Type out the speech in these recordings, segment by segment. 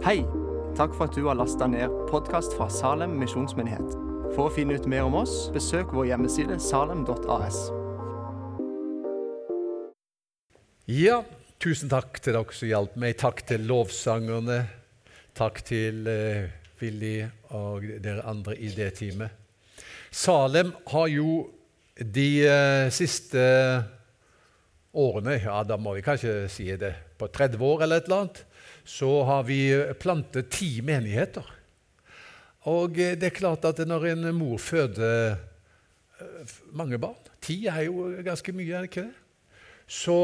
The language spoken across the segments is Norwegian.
Hei! Takk for at du har lasta ned podkast fra Salem misjonsmyndighet. For å finne ut mer om oss, besøk vår hjemmeside salem.as. Ja, tusen takk til dere som hjalp meg. Takk til lovsangerne. Takk til eh, Willy og dere andre i det teamet. Salem har jo de eh, siste årene, ja da må vi kanskje si det, på 30 år eller et eller annet, så har vi plantet ti menigheter. Og det er klart at når en mor føder eh, mange barn Ti er jo ganske mye, er det ikke det? Så,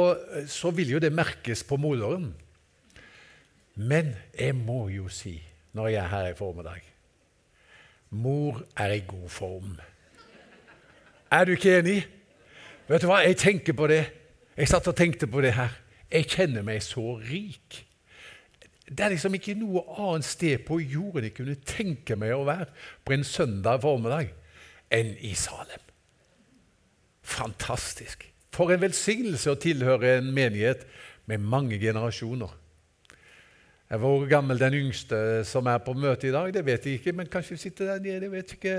så vil jo det merkes på moderen. Men jeg må jo si, når jeg er her i formiddag Mor er i god form. Er du ikke enig? Vet du hva, jeg tenker på det. Jeg satt og tenkte på det her. Jeg kjenner meg så rik. Det er liksom ikke noe annet sted på jorden jeg kunne tenke meg å være på en søndag formiddag enn i Salem. Fantastisk. For en velsignelse å tilhøre en menighet med mange generasjoner. Hvor gammel den yngste som er på møte i dag, det vet jeg ikke. Men kanskje sitter der nede vet ikke,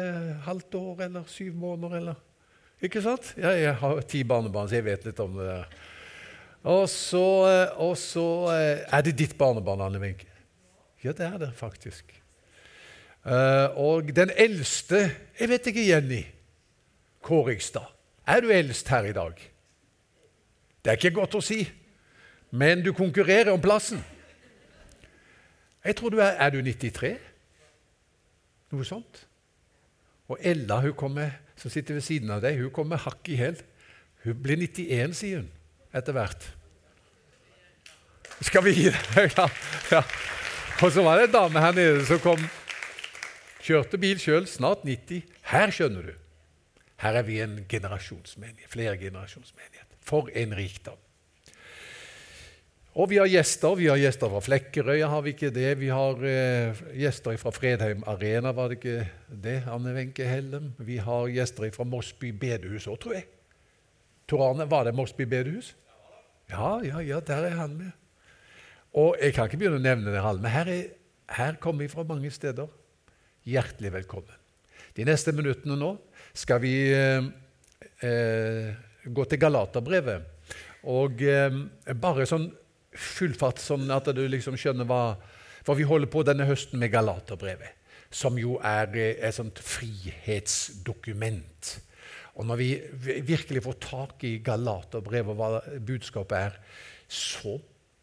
halvt år eller syv måneder. eller... Ikke sant? Jeg har ti barnebarn, så jeg vet litt om det. der. Og så, og så er det ditt barnebarn, Anne Wenche. Ja, det er det faktisk. Og den eldste Jeg vet ikke, Jenny Kårigstad. Er du eldst her i dag? Det er ikke godt å si, men du konkurrerer om plassen. Jeg tror du er Er du 93? Noe sånt? Og Ella, hun kommer, som sitter ved siden av deg, hun kommer hakk i hæl. Hun blir 91, sier hun, etter hvert. Skal vi gi deg Ja. Og så var det en dame her nede som kom Kjørte bil sjøl, snart 90. Her skjønner du. Her er vi en generasjonsmenighet, flere generasjonsmenighet. For en rikdom. Og vi har gjester. Vi har gjester fra Flekkerøya, har vi ikke det? Vi har eh, gjester fra Fredheim Arena, var det ikke det? Anne Wenche Hellem. Vi har gjester fra Mosby bedehus òg, tror jeg. Tor Arne, var det Mosby bedehus? Ja, ja, ja, der er han med. Og jeg kan ikke begynne å nevne det, men her, er, her kommer vi fra mange steder. Hjertelig velkommen. De neste minuttene nå skal vi eh, eh, gå til Galaterbrevet. Og eh, bare sånn fullfart, sånn at du liksom skjønner hva For vi holder på denne høsten med Galaterbrevet, som jo er eh, et sånt frihetsdokument. Og når vi virkelig får tak i Galaterbrevet og hva budskapet er, så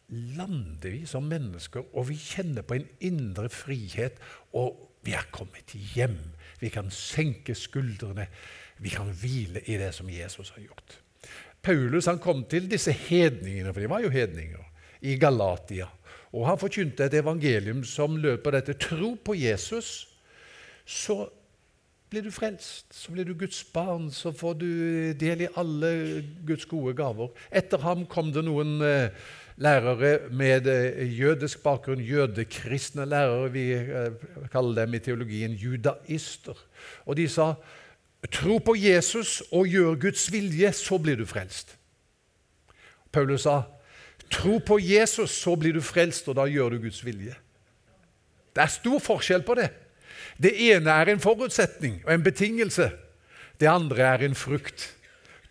lander vi som mennesker, og vi kjenner på en indre frihet. Og vi er kommet hjem. Vi kan senke skuldrene. Vi kan hvile i det som Jesus har gjort. Paulus han kom til disse hedningene, for de var jo hedninger, i Galatia. Og han forkynte et evangelium som lød på dette. Tro på Jesus, så blir du frelst. Så blir du Guds barn. Så får du del i alle Guds gode gaver. Etter ham kom det noen eh, lærere med eh, jødisk bakgrunn, jødekristne lærere. Vi eh, kaller dem i teologien judaister. Og de sa tro på Jesus og gjør Guds vilje, så blir du frelst. Paulus sa tro på Jesus, så blir du frelst, og da gjør du Guds vilje. Det er stor forskjell på det. Det ene er en forutsetning og en betingelse. Det andre er en frukt.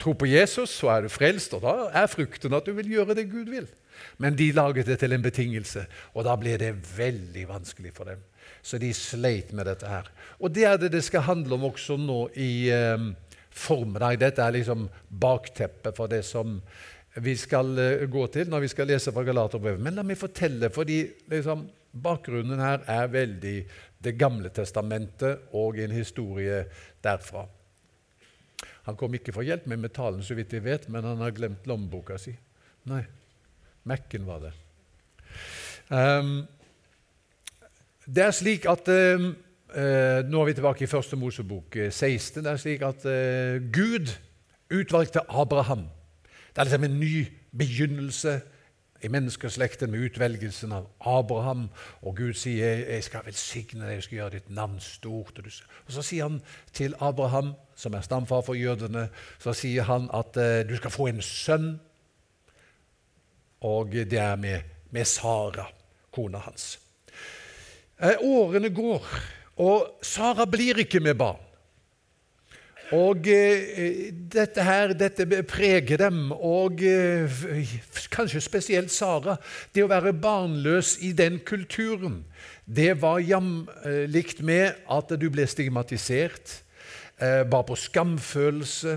Tro på Jesus, så er du frelst, og da er frukten at du vil gjøre det Gud vil. Men de laget det til en betingelse, og da ble det veldig vanskelig for dem. Så de sleit med dette her. Og det er det det skal handle om også nå i eh, formiddag. Dette er liksom bakteppet for det som vi skal eh, gå til når vi skal lese fra Galaterbrevet. Men la meg fortelle, fordi liksom, bakgrunnen her er veldig Det gamle testamentet og en historie derfra. Han kom ikke for hjelp hjelpe med talen, så vidt jeg vet, men han har glemt lommeboka si. Nei. Mac-en var det. Um, det er slik at uh, Nå er vi tilbake i første Mosebok 16. Det er slik at uh, Gud utvalgte Abraham. Det er liksom en ny begynnelse i menneskeslekten med utvelgelsen av Abraham. Og Gud sier 'Jeg skal velsigne deg, jeg skal gjøre ditt navn stort'. Og Så sier han til Abraham, som er stamfar for jødene, så sier han at du skal få en sønn og det er med, med Sara, kona hans. Eh, årene går, og Sara blir ikke med barn. Og eh, dette her, dette preger dem, og eh, kanskje spesielt Sara. Det å være barnløs i den kulturen, det var jamlikt med at du ble stigmatisert, bar på skamfølelse.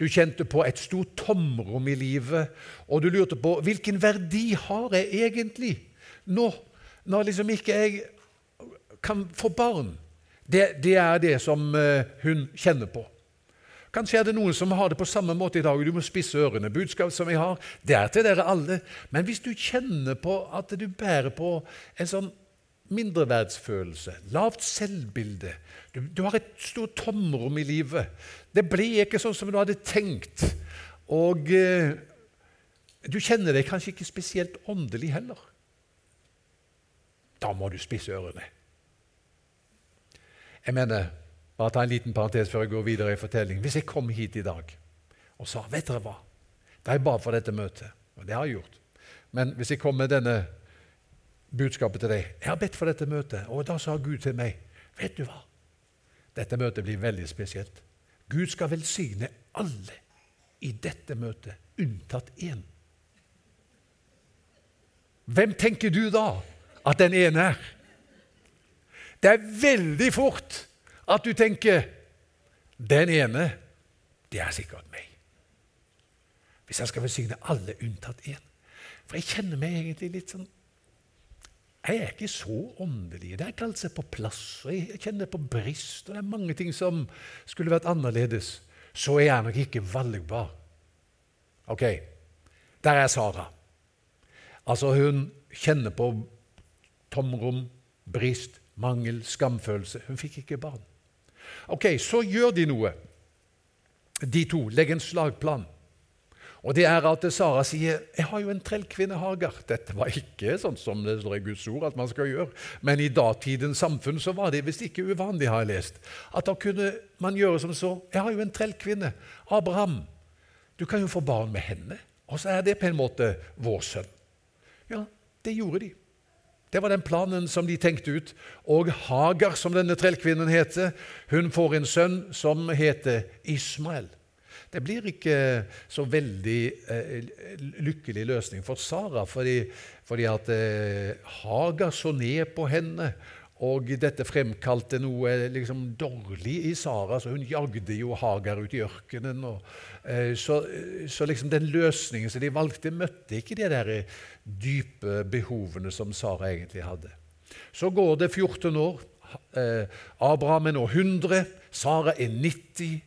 Du kjente på et stort tomrom i livet, og du lurte på hvilken verdi har jeg egentlig nå, når liksom ikke jeg kan få barn. Det, det er det som eh, hun kjenner på. Kanskje er det noen som har det på samme måte i dag. Du må spisse ørene. Budskap som vi har, det er til dere alle. Men hvis du kjenner på at du bærer på en sånn mindreverdsfølelse, lavt selvbilde du, du, har et stort tomrom i livet. Det blir ikke sånn som du hadde tenkt. Og eh, du kjenner deg kanskje ikke spesielt åndelig heller. Da må du spisse ørene. Jeg mener, bare ta en liten parentes før jeg går videre i fortellingen. Hvis jeg kom hit i dag og sa vet dere hva, da jeg ba for dette møtet, og det har jeg gjort Men hvis jeg kom med denne budskapet til deg Jeg har bedt for dette møtet, og da sa Gud til meg Vet du hva? Dette møtet blir veldig spesielt. Gud skal velsigne alle i dette møtet, unntatt én. Hvem tenker du da at den ene er? Det er veldig fort at du tenker den ene, det er sikkert meg. Hvis jeg skal velsigne alle unntatt én. For jeg kjenner meg egentlig litt sånn Jeg er ikke så åndelig. Det er ikke alt som er på plass. og Jeg kjenner på brist, og det er mange ting som skulle vært annerledes. Så er jeg nok ikke valgbar. Ok, der er Sara. Altså, hun kjenner på tomrom, brist, mangel, skamfølelse. Hun fikk ikke barn. Ok, Så gjør de noe, de to. Legger en slagplan. Og det er at Sara sier 'Jeg har jo en trellkvinne, Hagar'. Dette var ikke sånn som det står i Guds ord at man skal gjøre. Men i datidens samfunn så var det visst ikke uvanlig, har jeg lest. At da kunne man gjøre som så 'Jeg har jo en trellkvinne, Abraham'. Du kan jo få barn med henne. Og så er det på en måte vår sønn. Ja, det gjorde de. Det var den planen som de tenkte ut. Og Hagar, som denne trellkvinnen heter, hun får en sønn som heter Ismael. Det blir ikke så veldig eh, lykkelig løsning for Sara, fordi, fordi at eh, Hagar så ned på henne og dette fremkalte noe liksom dårlig i Sara, så hun jagde jo Hagar ut i ørkenen. Og, eh, så, så liksom den løsningen som de valgte, møtte ikke de der dype behovene som Sara egentlig hadde. Så går det 14 år. Eh, Abraham er nå 100, Sara er 90.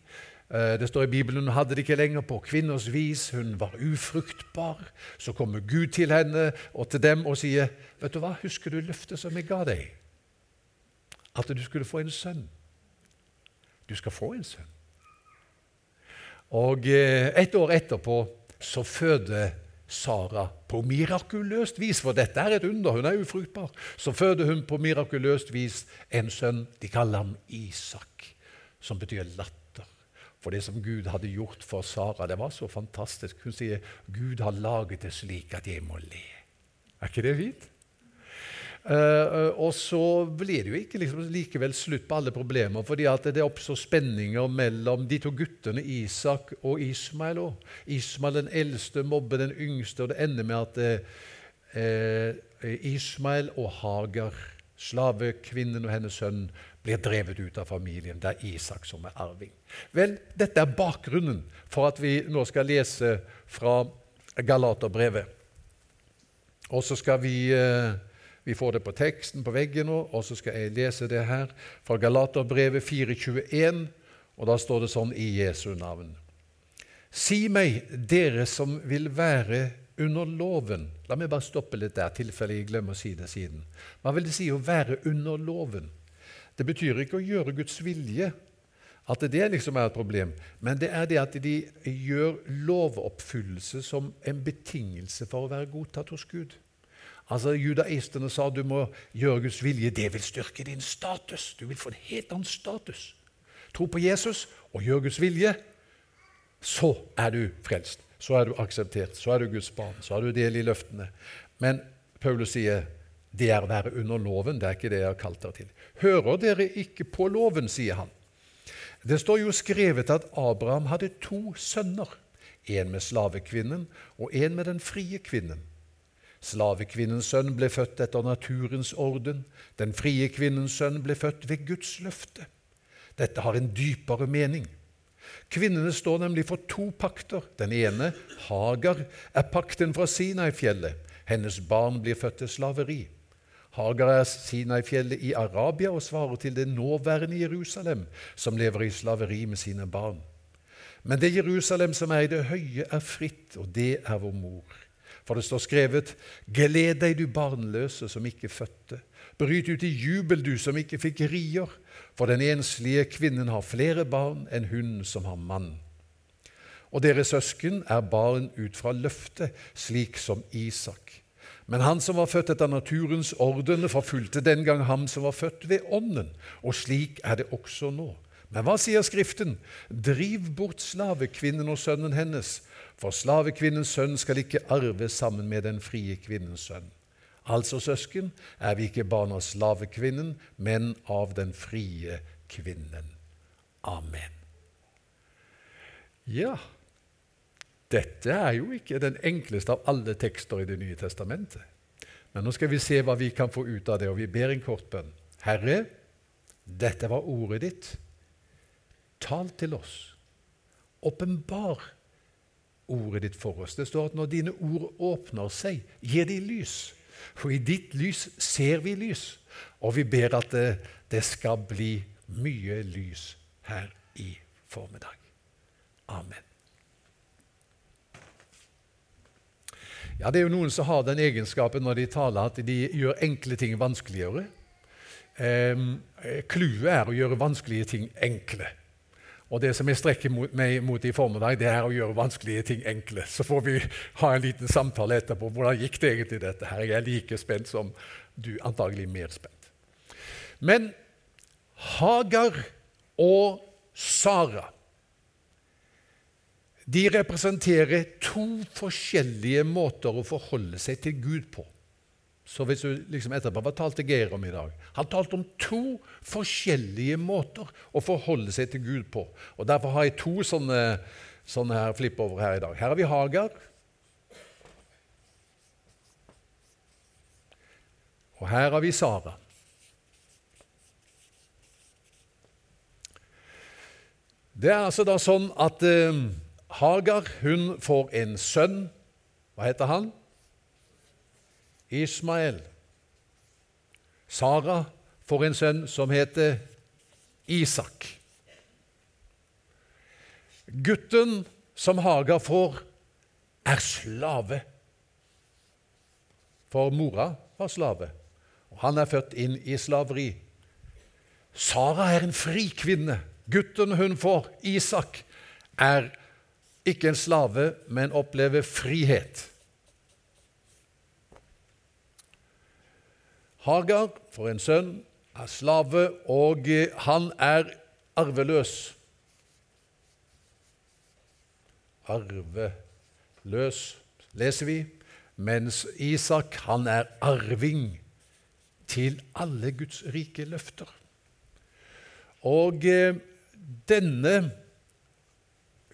Eh, det står i Bibelen hun hadde det ikke lenger på kvinners vis. Hun var ufruktbar. Så kommer Gud til henne og til dem og sier, 'Vet du hva, husker du løftet som jeg ga deg?' at du skulle få en sønn. Du skal få en sønn. Og eh, et år etterpå så føder Sara på mirakuløst vis, for dette er et under, hun er ufruktbar, så føder hun på mirakuløst vis en sønn. De kaller ham Isak, som betyr latter. For det som Gud hadde gjort for Sara, det var så fantastisk. Hun sier 'Gud har laget det slik at jeg må le'. Er ikke det fint? Uh, og så blir det jo ikke liksom likevel slutt på alle problemer, fordi at det oppstår spenninger mellom de to guttene Isak og Ismael. Også. Ismael den eldste mobber den yngste, og det ender med at uh, Ismael og Hagar, slavekvinnen og hennes sønn, blir drevet ut av familien. Det er Isak som er arving. Vel, dette er bakgrunnen for at vi nå skal lese fra Galaterbrevet. Og så skal vi uh, vi får det på teksten på veggen nå, og så skal jeg lese det her fra Galaterbrevet 4.21, og da står det sånn i Jesu navn. Si meg, dere som vil være under loven La meg bare stoppe litt der, tilfelle jeg glemmer å si det siden. Hva vil det si å være under loven? Det betyr ikke å gjøre Guds vilje, at det liksom er et problem, men det er det at de gjør lovoppfyllelse som en betingelse for å være godtatt hos Gud. Altså, Judaistene sa du må gjøre Guds vilje. Det vil styrke din status. Du vil få en helt annen status. Tro på Jesus og gjør Guds vilje, så er du frelst. Så er du akseptert. Så er du Guds barn. Så har du del i løftene. Men Paulus sier det er å være under loven. Det er ikke det jeg har kalt deg til. Hører dere ikke på loven, sier han. Det står jo skrevet at Abraham hadde to sønner, en med slavekvinnen og en med den frie kvinnen. Slavekvinnens sønn ble født etter naturens orden. Den frie kvinnens sønn ble født ved Guds løfte. Dette har en dypere mening. Kvinnene står nemlig for to pakter. Den ene, Hagar, er pakten fra Sinai-fjellet. Hennes barn blir født til slaveri. Hagar er Sinai-fjellet i Arabia og svarer til det nåværende Jerusalem, som lever i slaveri med sine barn. Men det Jerusalem som er i det høye, er fritt, og det er vår mor. For det står skrevet:" Gled deg, du barnløse som ikke fødte. Bryt ut i jubel, du som ikke fikk rier. For den enslige kvinnen har flere barn enn hun som har mann. Og deres søsken er barn ut fra løftet, slik som Isak. Men han som var født etter naturens orden, forfulgte den gang ham som var født ved Ånden. Og slik er det også nå. Men hva sier Skriften? Driv bort slavekvinnen og sønnen hennes, for slavekvinnens sønn skal ikke arve sammen med den frie kvinnens sønn. Altså, søsken, er vi ikke barn av slavekvinnen, men av den frie kvinnen. Amen. Ja, dette er jo ikke den enkleste av alle tekster i Det nye testamentet. Men nå skal vi se hva vi kan få ut av det, og vi ber en kort bønn. Herre, dette var ordet ditt. Tal til oss. Åpenbar ordet ditt for oss. Det står at når dine ord åpner seg, gir de lys. For i ditt lys ser vi lys. Og vi ber at det, det skal bli mye lys her i formiddag. Amen. Ja, Det er jo noen som har den egenskapen når de taler, at de gjør enkle ting vanskeligere. Clouet eh, er å gjøre vanskelige ting enkle. Og det som jeg strekker meg mot i formiddag, det er å gjøre vanskelige ting enkle. Så får vi ha en liten samtale etterpå. Hvordan gikk det egentlig, dette her? Jeg er like spent som du, antagelig mer spent. Men Hagar og Sara de representerer to forskjellige måter å forholde seg til Gud på. Så hvis du liksom etterpå, Hva talte Geir om i dag? Han talte om to forskjellige måter å forholde seg til Gud på. Og Derfor har jeg to sånne, sånne her flippover her i dag. Her har vi Hagar. Og her har vi Sara. Det er altså da sånn at eh, Hagar hun får en sønn. Hva heter han? Ismael. Sara får en sønn som heter Isak. Gutten som Hagar får, er slave. For mora var slave, og han er født inn i slaveri. Sara er en fri kvinne. Gutten hun får, Isak, er slave ikke en slave, men opplever frihet. Hagar får en sønn, er slave, og han er arveløs. Arveløs, leser vi, mens Isak han er arving til alle Guds rike løfter. Og eh, denne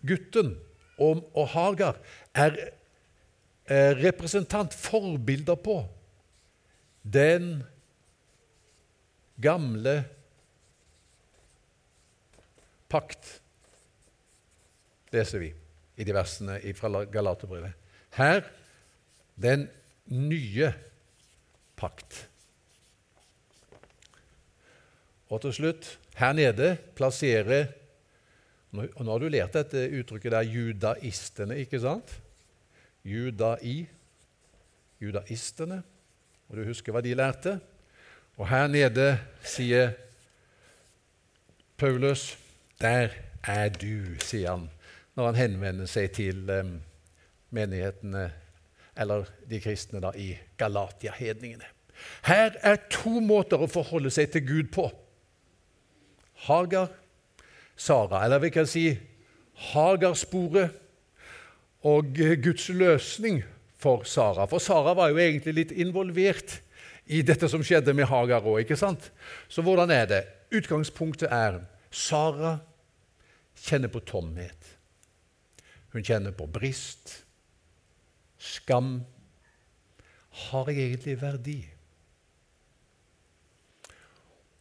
gutten og, og Hagar er eh, representant, forbilder på, den gamle pakt, leser vi i de versene fra Galaterbrevet. Her den nye pakt. Og til slutt, her nede plasserer og nå har du lært dette uttrykket der judaistene, ikke sant? Judai, judaistene. Og du husker hva de lærte? Og her nede sier Paulus Der er du, sier han når han henvender seg til um, menighetene, eller de kristne da, i Galatia-hedningene. Her er to måter å forholde seg til Gud på. Hagar Sara, eller vi kan si Hagarsporet og Guds løsning for Sara. For Sara var jo egentlig litt involvert i dette som skjedde med Hagar òg. Så hvordan er det? Utgangspunktet er Sara kjenner på tomhet. Hun kjenner på brist, skam. Har jeg egentlig verdi?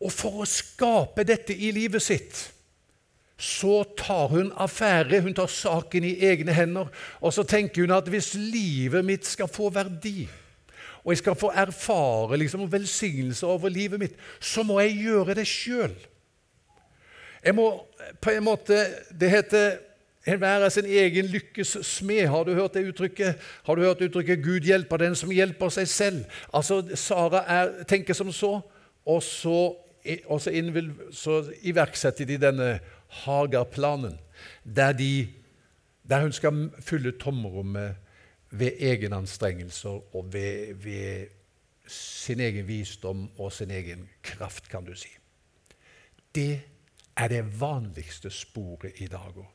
Og for å skape dette i livet sitt så tar hun affære, hun tar saken i egne hender. Og så tenker hun at hvis livet mitt skal få verdi, og jeg skal få erfare liksom, velsignelse over livet mitt, så må jeg gjøre det sjøl. Jeg må på en måte Det heter være sin egen lykkes smed. Har du hørt det uttrykket? Har du hørt uttrykket 'Gud hjelper den som hjelper seg selv'? Altså, Sara er, tenker som så, og så, og så, innvil, så iverksetter de denne Hagar-planen, der, de, der hun skal fylle tomrommet ved egenanstrengelser og ved, ved sin egen visdom og sin egen kraft, kan du si. Det er det vanligste sporet i dag òg.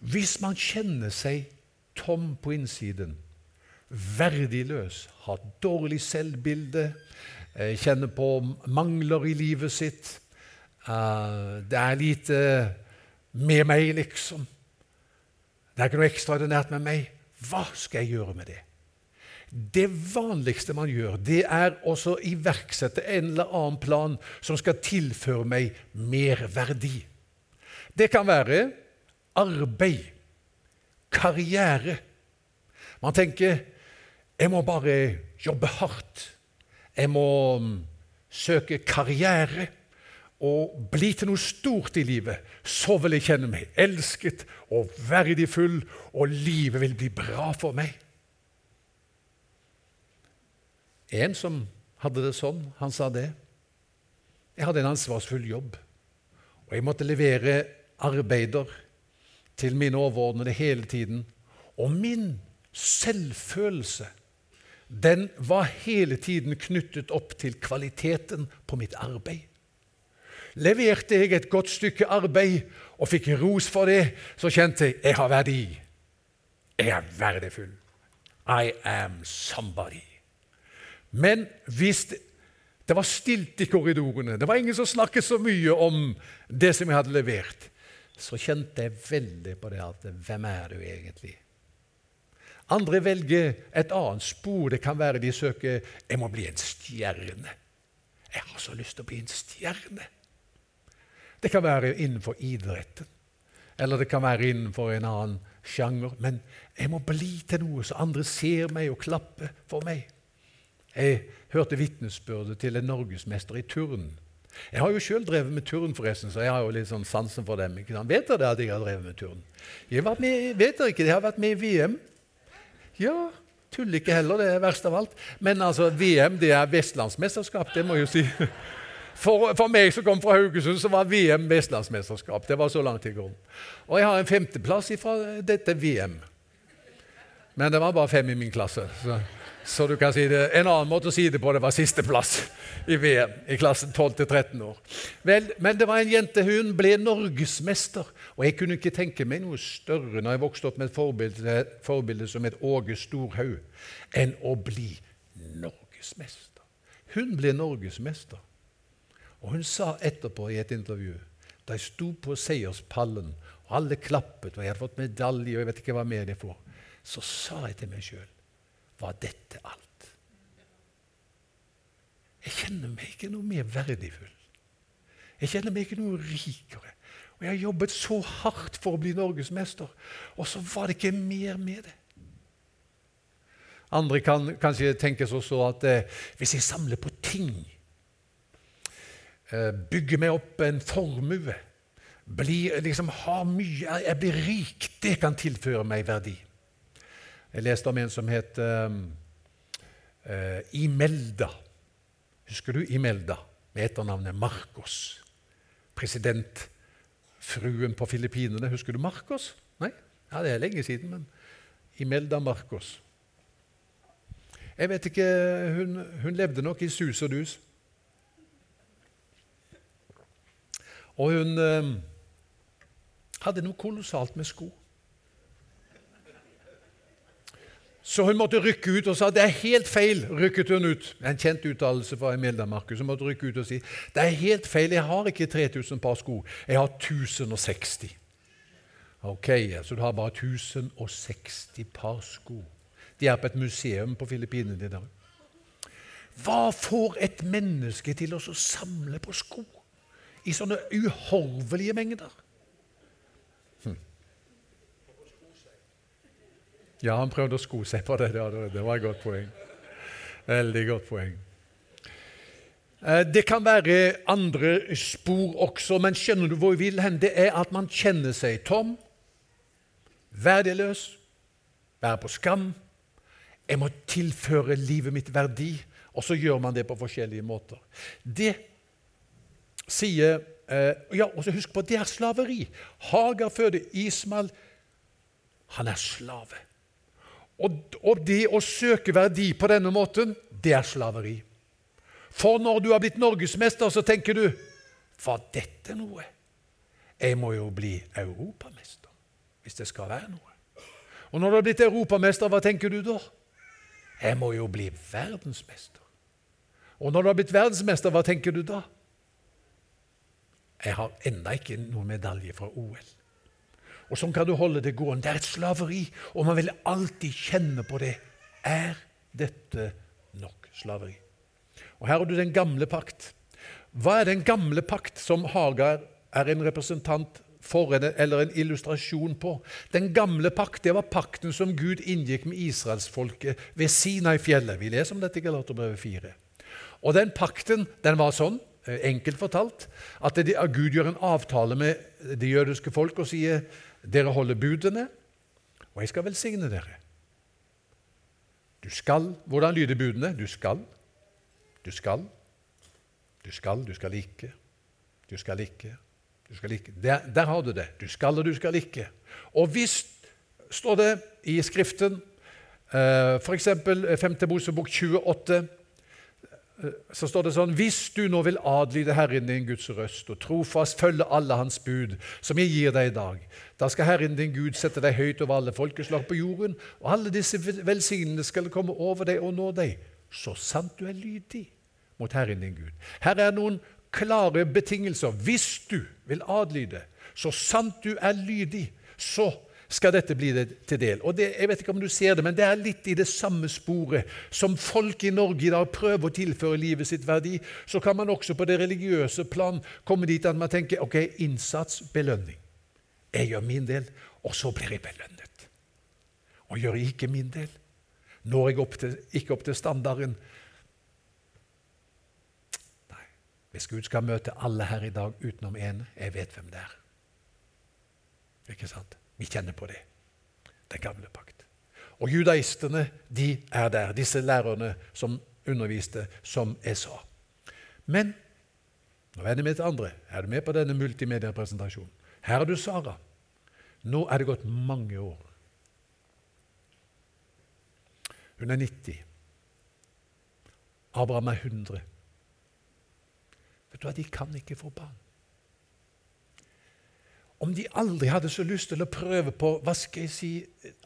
Hvis man kjenner seg tom på innsiden, verdiløs, har dårlig selvbilde, eh, kjenner på mangler i livet sitt eh, Det er lite med meg, liksom. Det er ikke noe ekstraordinært med meg. Hva skal jeg gjøre med det? Det vanligste man gjør, det er å iverksette en eller annen plan som skal tilføre meg merverdi. Det kan være arbeid, karriere. Man tenker jeg må bare jobbe hardt. Jeg må mm, søke karriere og bli til noe stort i livet. Så vil jeg kjenne meg elsket og verdifull, og livet vil bli bra for meg. En som hadde det sånn, han sa det. Jeg hadde en ansvarsfull jobb, og jeg måtte levere arbeider til mine overordnede hele tiden. Og min selvfølelse den var hele tiden knyttet opp til kvaliteten på mitt arbeid. Leverte jeg et godt stykke arbeid og fikk ros for det, så kjente jeg jeg har verdi. Jeg er verdifull. I am somebody. Men hvis det, var stilt i korridorene, det var ingen som snakket så mye om det som jeg hadde levert, så kjente jeg veldig på det at hvem er du egentlig? Andre velger et annet spor. Det kan være de søker jeg må bli en stjerne. Jeg har så lyst til å bli en stjerne. Det kan være innenfor idretten, eller det kan være innenfor en annen sjanger. Men jeg må bli til noe, så andre ser meg og klapper for meg. Jeg hørte vitnesbyrdet til en norgesmester i turn. Jeg har jo sjøl drevet med turn, forresten, så jeg har jo litt sånn sansen for dem. Ikke sant? Vet dere at jeg har drevet med turn? Jeg har med, vet dere ikke, jeg har vært med i VM. Ja, tuller ikke heller, det er verst av alt. Men altså, VM det er vestlandsmesterskap, det må jeg jo si. For, for, meg som kom fra Haugesund, så var VM vestlandsmesterskap. Det var så langt i går. Og jeg har en femteplass fra dette VM. Men det var bare fem i min klasse. Så. Så du kan si det, En annen måte å si det på det var sisteplass i VM i klassen 12-13 år. Vel, Men det var en jente, hun ble norgesmester. Og jeg kunne ikke tenke meg noe større når jeg vokste opp med et forbilde, forbilde som het Åge Storhaug, enn å bli norgesmester. Hun ble norgesmester. Og hun sa etterpå i et intervju, da jeg sto på seierspallen, og alle klappet, og jeg hadde fått medalje, og jeg vet ikke hva mer jeg får, så sa jeg til meg sjøl var dette alt. Jeg kjenner meg ikke noe mer verdifull. Jeg kjenner meg ikke noe rikere. Og Jeg har jobbet så hardt for å bli norgesmester, og så var det ikke mer med det. Andre kan kanskje tenke også at eh, hvis jeg samler på ting, eh, bygger meg opp en formue, bli, liksom, ha mye, jeg blir rik, det kan tilføre meg verdi. Jeg leste om en som het uh, Imelda. Husker du Imelda? Med etternavnet Marcos. Presidentfruen på Filippinene. Husker du Marcos? Nei? Ja, Det er lenge siden, men Imelda Marcos. Jeg vet ikke, Hun, hun levde nok i sus og dus. Og hun eh, hadde noe kolossalt med sko. Så hun måtte rykke ut og sa det er helt feil. rykket hun ut. En kjent uttalelse fra Emilia Markus. Hun måtte rykke ut og si det er helt feil, jeg har ikke 3000 par sko, jeg har 1060. Ok, så du har bare 1060 par sko. De er på et museum på Filippinene i dag. Hva får et menneske til å samle på sko i sånne uhorvelige mengder? Ja, han prøvde å sko seg på det. Det var et godt poeng. Veldig godt poeng. Eh, det kan være andre spor også, men skjønner du hvor vi vil hen? Det er at man kjenner seg tom, verdiløs, bærer på skam. Jeg må tilføre livet mitt verdi, og så gjør man det på forskjellige måter. Det sier eh, ja, og så Husk på det er slaveri. Hagar føder Ismael. Han er slave. Og, og det å søke verdi på denne måten, det er slaveri. For når du har blitt norgesmester, så tenker du Var dette noe? Jeg må jo bli europamester hvis det skal være noe. Og når du har blitt europamester, hva tenker du da? Jeg må jo bli verdensmester. Og når du har blitt verdensmester, hva tenker du da? Jeg har ennå ikke noen medalje fra OL. Og sånn kan du holde det gående. Det er et slaveri, og man vil alltid kjenne på det. Er dette nok slaveri? Og Her har du den gamle pakt. Hva er den gamle pakt som Hagar er en representant for, eller en illustrasjon på? Den gamle pakt det var pakten som Gud inngikk med israelsfolket ved Sinai-fjellet. Vi leser om dette i Galaterbrevet 4. Og den pakten den var sånn, enkelt fortalt, at Gud gjør en avtale med det jødiske folk og sier dere holder budene, og jeg skal velsigne dere. Du skal Hvordan lyder budene? Du skal, du skal, du skal, du skal ikke, du skal ikke, du skal ikke. Der, der har du det. Du skal og du skal ikke. Og hvis, står det i Skriften, eh, f.eks. 5. Mosebok 28 så står det sånn Hvis du nå vil adlyde Herren din Guds røst og trofast følge alle Hans bud, som jeg gir deg i dag, da skal Herren din Gud sette deg høyt over alle folkeslag på jorden, og alle disse velsignende skal komme over deg og nå deg, så sant du er lydig mot Herren din Gud. Her er noen klare betingelser. Hvis du vil adlyde, så sant du er lydig, så skal dette bli det til del. Og det, jeg vet ikke om du ser det, men det er litt i det samme sporet som folk i Norge i dag prøver å tilføre livet sitt verdi. Så kan man også på det religiøse plan komme dit at man tenker ok, innsats, belønning. Jeg gjør min del, og så blir jeg belønnet. Og gjør jeg ikke min del, når jeg opp til, ikke opp til standarden Nei, hvis Gud skal møte alle her i dag utenom én, jeg vet hvem det er. Ikke sant? Vi kjenner på det. Den gamle pakt. Og judaistene de er der, disse lærerne som underviste, som jeg sa. Men nå vender vi til andre. Er du med på denne multimediepresentasjonen? Her er du Sara. Nå er det gått mange år. Hun er 90. Abraham er 100. Vet du hva, De kan ikke få barn om de aldri hadde så lyst til å prøve på hva skal jeg si,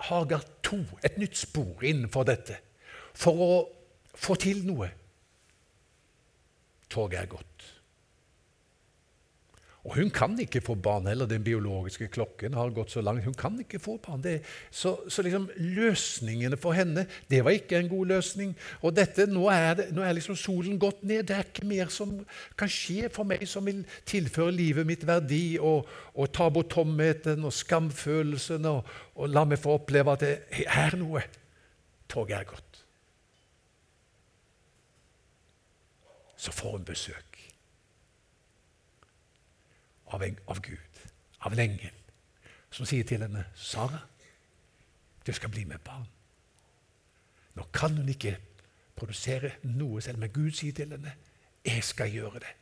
Hagar 2, et nytt spor innenfor dette, for å få til noe. Toget er gått. Og hun kan ikke få barn heller. Den biologiske klokken har gått så langt. Hun kan ikke få barn. Det, så, så liksom løsningene for henne det var ikke en god løsning. Og dette, nå er, det, nå er liksom solen gått ned. Det er ikke mer som kan skje for meg som vil tilføre livet mitt verdi og, og ta bort tomheten og skamfølelsen og, og la meg få oppleve at det er noe. Toget er gått. Så får hun besøk av, en, av Gud, av en engel, som sier til henne, 'Sara, du skal bli med barn.' Nå kan hun ikke produsere noe selv, men Gud sier til henne, 'Jeg skal gjøre det.'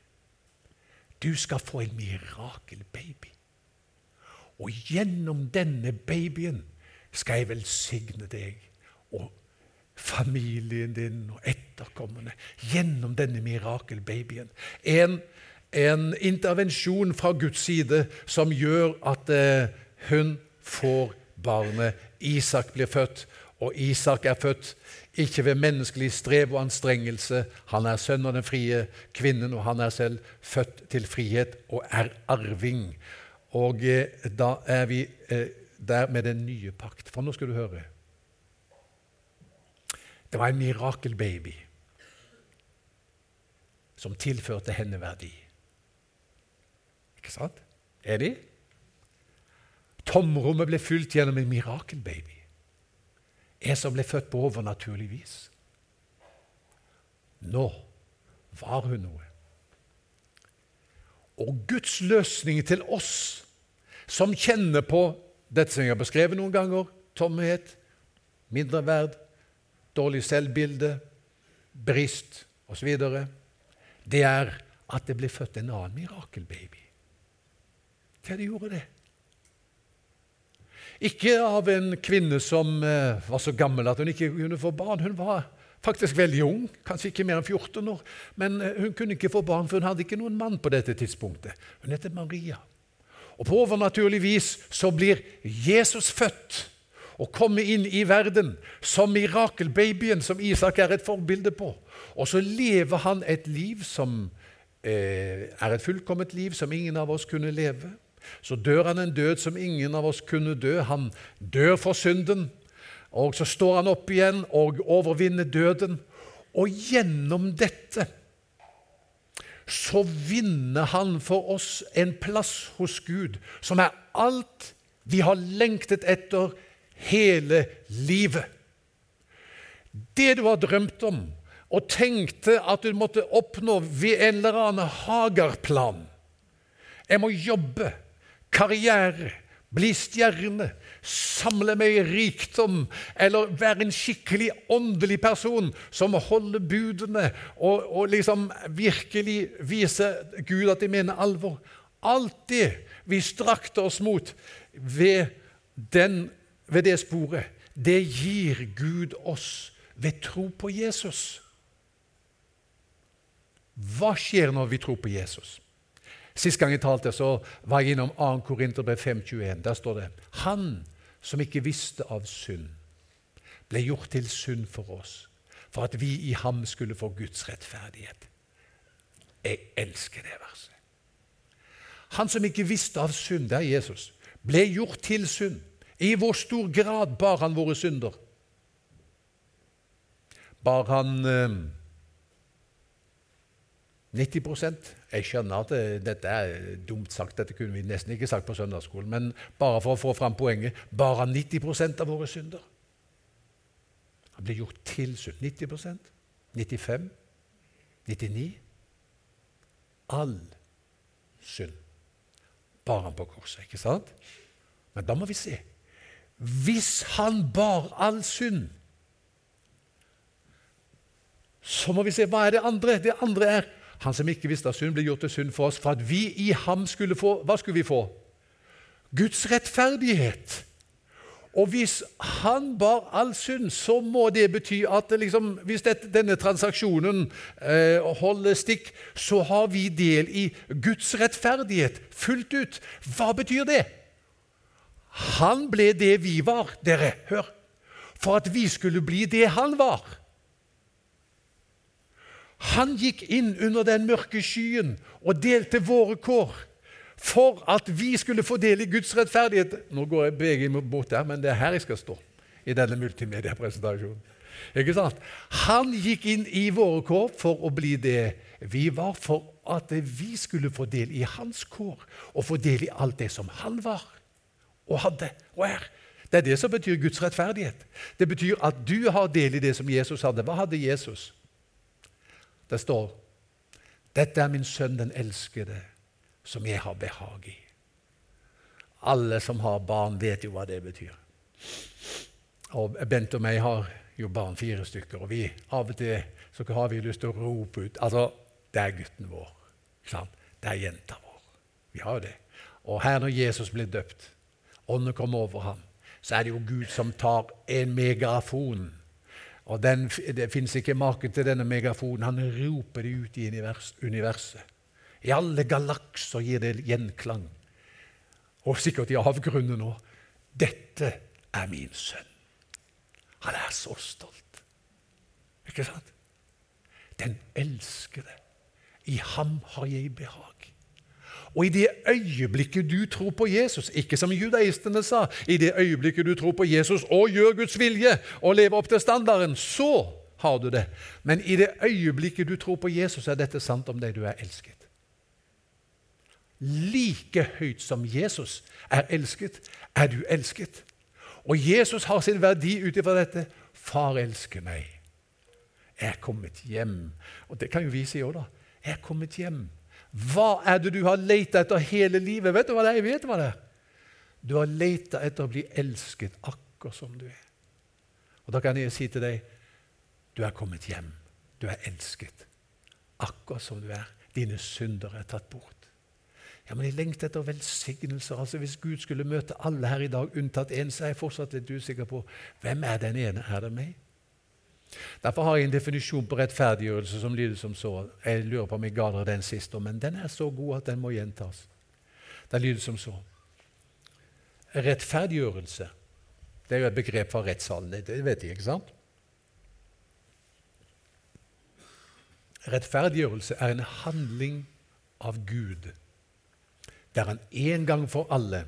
Du skal få en mirakelbaby. Og gjennom denne babyen skal jeg velsigne deg og familien din og etterkommerne. Gjennom denne mirakelbabyen. En en intervensjon fra Guds side som gjør at eh, hun får barnet. Isak blir født, Og Isak er født ikke ved menneskelig strev og anstrengelse. Han er sønn av den frie kvinnen, og han er selv født til frihet og er arving. Og eh, da er vi eh, der med den nye pakt. For nå skal du høre. Det var en mirakelbaby som tilførte henne verdi. Ikke sant? Er de? Tomrommet ble fylt gjennom en mirakelbaby. En som ble født på overnaturlig vis. Nå var hun noe. Og Guds løsning til oss som kjenner på dette som jeg har beskrevet noen ganger tomhet, mindreverd, dårlig selvbilde, brist osv. Det er at det ble født en annen mirakelbaby. Hva de gjorde det? Ikke av en kvinne som eh, var så gammel at hun ikke kunne få barn. Hun var faktisk veldig ung, kanskje ikke mer enn 14 år. Men eh, hun kunne ikke få barn, for hun hadde ikke noen mann på dette tidspunktet. Hun heter Maria. Og På overnaturlig vis så blir Jesus født og kommer inn i verden som mirakelbabyen som Isak er et forbilde på. Og så lever han et liv som eh, er et fullkomment liv som ingen av oss kunne leve. Så dør han en død som ingen av oss kunne dø. Han dør for synden. Og så står han opp igjen og overvinner døden. Og gjennom dette så vinner han for oss en plass hos Gud som er alt vi har lengtet etter hele livet. Det du har drømt om og tenkte at du måtte oppnå ved en eller annen Hagar-plan. Jeg må jobbe, karriere, bli stjerne, samle meg rikdom eller være en skikkelig åndelig person som holder budene og, og liksom virkelig viser Gud at de mener alvor. Alt det vi strakte oss mot ved, den, ved det sporet, det gir Gud oss ved tro på Jesus. Hva skjer når vi tror på Jesus? Sist gang jeg talte, så var jeg innom 2. Korinterbrev 5,21. Der står det Han som ikke visste av synd, ble gjort til synd for oss, for at vi i ham skulle få Guds rettferdighet. Jeg elsker det verset. Han som ikke visste av synd, det er Jesus, ble gjort til synd. I hvor stor grad bar han våre synder? Bar han eh, 90 Jeg skjønner at det, dette er dumt sagt, dette kunne vi nesten ikke sagt på søndagsskolen, men bare for å få fram poenget bare 90% av våre synder. Han blir gjort til synd. 90% 95 99 All synd bar han på korset, ikke sant? Men da må vi se. Hvis han bar all synd, så må vi se hva er det andre. Det andre er han som ikke visste av synd, ble gjort til synd for oss for at vi i ham skulle få Hva skulle vi få? Guds rettferdighet. Og hvis han bar all synd, så må det bety at liksom, hvis dette, denne transaksjonen eh, holder stikk, så har vi del i Guds rettferdighet fullt ut. Hva betyr det? Han ble det vi var, dere. Hør. For at vi skulle bli det han var. Han gikk inn under den mørke skyen og delte våre kår for at vi skulle få del i Guds rettferdighet. Nå går jeg begge mot der, men det er her jeg skal stå i denne multimediepresentasjonen. Ikke sant? Han gikk inn i våre kår for å bli det vi var, for at vi skulle få del i hans kår og få del i alt det som han var og hadde og er. Det er det som betyr Guds rettferdighet. Det betyr at du har del i det som Jesus hadde. Hva hadde Jesus? Det står dette er min sønn, den elskede, som jeg har behag i. Alle som har barn, vet jo hva det betyr. Og Bent og meg har jo barn, fire stykker, og vi av og til så har vi lyst til å rope ut Altså, det er gutten vår. Det er jenta vår. Vi har jo det. Og her når Jesus blir døpt, ånden kommer over ham, så er det jo Gud som tar en megafon og den, Det fins ikke maken til denne megafonen. Han roper det ut i universet. I alle galakser gir det gjenklang. Og sikkert i avgrunnen òg. Dette er min sønn. Han er så stolt. Ikke sant? Den elskede. I ham har jeg behag. Og i det øyeblikket du tror på Jesus, ikke som judaistene sa, i det øyeblikket du tror på Jesus og gjør Guds vilje og lever opp til standarden, så har du det. Men i det øyeblikket du tror på Jesus, er dette sant om deg du er elsket. Like høyt som Jesus er elsket, er du elsket. Og Jesus har sin verdi ut ifra dette. Far elsker meg. Jeg er kommet hjem. Og det kan jo vi si òg, da. Jeg er kommet hjem. Hva er det du har leita etter hele livet? Vet du hva det er? Jeg vet hva det er. Du har leita etter å bli elsket akkurat som du er. Og Da kan jeg si til deg du er kommet hjem. Du er elsket akkurat som du er. Dine synder er tatt bort. Ja, Men jeg lengter etter velsignelser. Altså Hvis Gud skulle møte alle her i dag, unntatt én, så er jeg fortsatt litt usikker på hvem er den ene. Er det meg? Derfor har jeg en definisjon på rettferdiggjørelse som lyder som så. Jeg lurer på om jeg ga dere den sist, men den er så god at den må gjentas. Den lyder som så. Rettferdiggjørelse det er jo et begrep fra rettssalen. Det vet jeg, ikke sant? Rettferdiggjørelse er en handling av Gud der han en gang for alle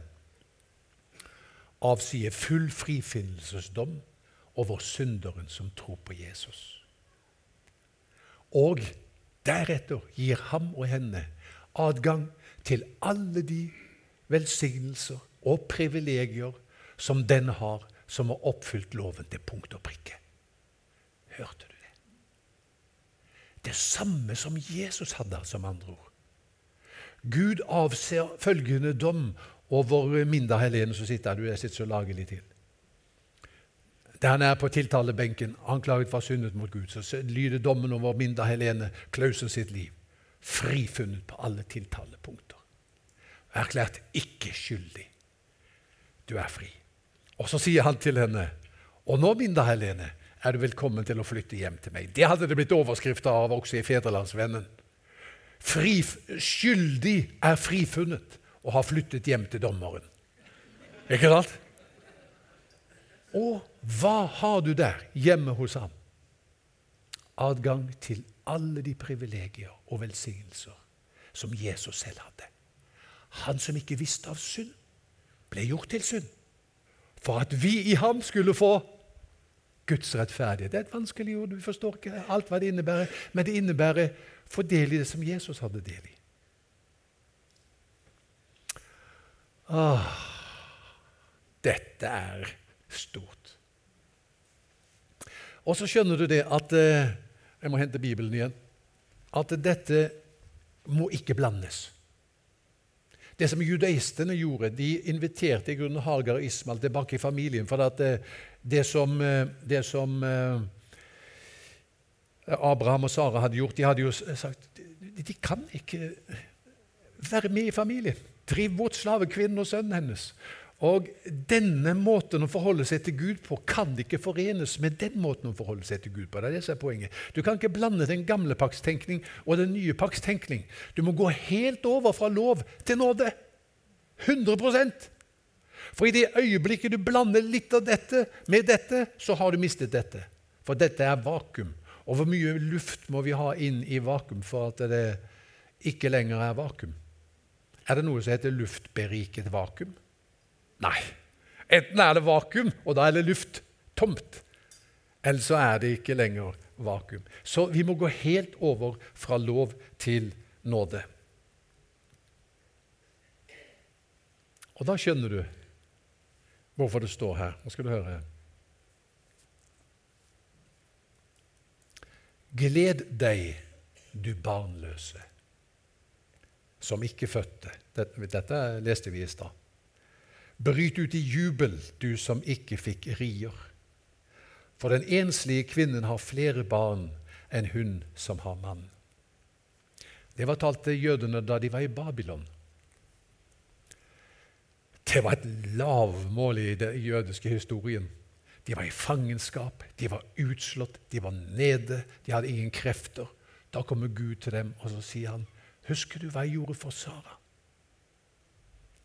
avsier full frifinnelsesdom over synderen som tror på Jesus. Og deretter gir ham og henne adgang til alle de velsignelser og privilegier som den har som har oppfylt loven til punkt og prikke. Hørte du det? Det samme som Jesus hadde, som andre ord. Gud avser følgende dom over Minda Helene som sitter der. Du, er sitter så lagelig til. Der han er på tiltalebenken, anklaget for syndet mot Gud, så lyder dommen over Minda Helene Klausen sitt liv. Frifunnet på alle tiltalepunkter. Erklært ikke skyldig. Du er fri. Og så sier han til henne, og nå, Minda Helene, er du velkommen til å flytte hjem til meg. Det hadde det blitt overskrifter av også i Fedrelandsvennen. Fri, skyldig er frifunnet og har flyttet hjem til dommeren. Ikke sant? Og hva har du der hjemme hos ham? Adgang til alle de privilegier og velsignelser som Jesus selv hadde. Han som ikke visste av synd, ble gjort til synd. For at vi i ham skulle få Guds rettferdighet. Det er et vanskelig ord, vi forstår ikke alt hva det innebærer, men det innebærer få del i det som Jesus hadde del i. Åh, dette er stort. Og så skjønner du det at eh, Jeg må hente Bibelen igjen. At dette må ikke blandes. Det som judaistene gjorde, de inviterte i grunnen Hagar og Ismael tilbake i familien. For at det, eh, som, eh, det som Abraham og Sara hadde gjort. De hadde jo sagt de kan ikke være med i familien. Driv bort slavekvinnen og sønnen hennes. Og denne måten å forholde seg til Gud på kan ikke forenes med den måten å forholde seg til Gud på. Det er det som er poenget. Du kan ikke blande den gamle pakstenkning og den nye pakstenkning. Du må gå helt over fra lov til nåde. 100% For i det øyeblikket du blander litt av dette med dette, så har du mistet dette. For dette er vakuum. Og hvor mye luft må vi ha inn i vakuum for at det ikke lenger er vakuum? Er det noe som heter luftberiket vakuum? Nei. Enten er det vakuum, og da er det luft tomt. Eller så er det ikke lenger vakuum. Så vi må gå helt over fra lov til nåde. Og da skjønner du hvorfor det står her. Nå skal du høre. Gled deg, du barnløse, som ikke fødte. Dette, dette leste vi i stad. Bryt ut i jubel, du som ikke fikk rier. For den enslige kvinnen har flere barn enn hun som har mann. Det var talt til jødene da de var i Babylon. Det var et lavmål i den jødiske historien. De var i fangenskap, de var utslått, de var nede, de hadde ingen krefter. Da kommer Gud til dem, og så sier han, 'Husker du hva jeg gjorde for Sara?'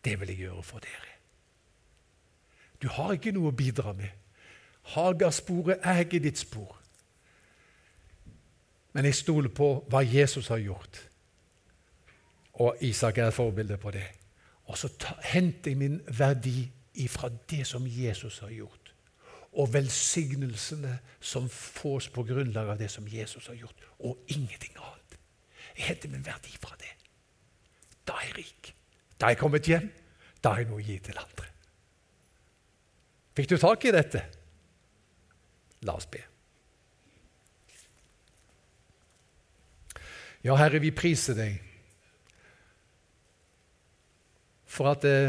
Det vil jeg gjøre for dere. Du har ikke noe å bidra med. Hagarsporet er ikke ditt spor. Men jeg stoler på hva Jesus har gjort. Og Isak er et forbilde på det. Og så henter jeg min verdi ifra det som Jesus har gjort. Og velsignelsene som fås på grunnlag av det som Jesus har gjort. Og ingenting annet. Jeg henter min verdi fra det. Da er jeg rik. Da er jeg kommet hjem. Da har jeg noe å gi til andre. Fikk du tak i dette? La oss be. Ja, Herre, vi priser deg for at det,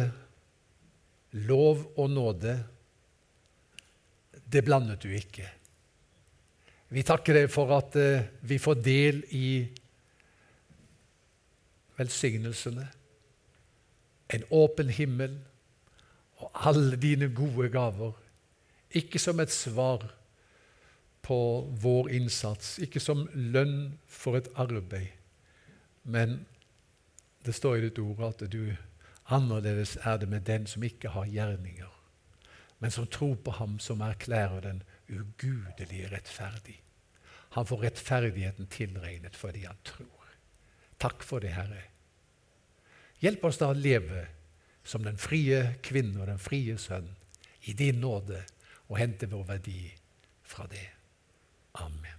lov og nåde, det blandet du ikke. Vi takker deg for at eh, vi får del i velsignelsene, en åpen himmel alle dine gode gaver. Ikke som et svar på vår innsats, ikke som lønn for et arbeid, men det står i ditt ord at du annerledes er det med den som ikke har gjerninger, men som tror på ham som erklærer den ugudelige rettferdig. Han får rettferdigheten tilregnet fordi han tror. Takk for det, Herre. Hjelp oss da å leve som den frie kvinne og den frie sønn, i din nåde og hente vår verdi fra det. Amen.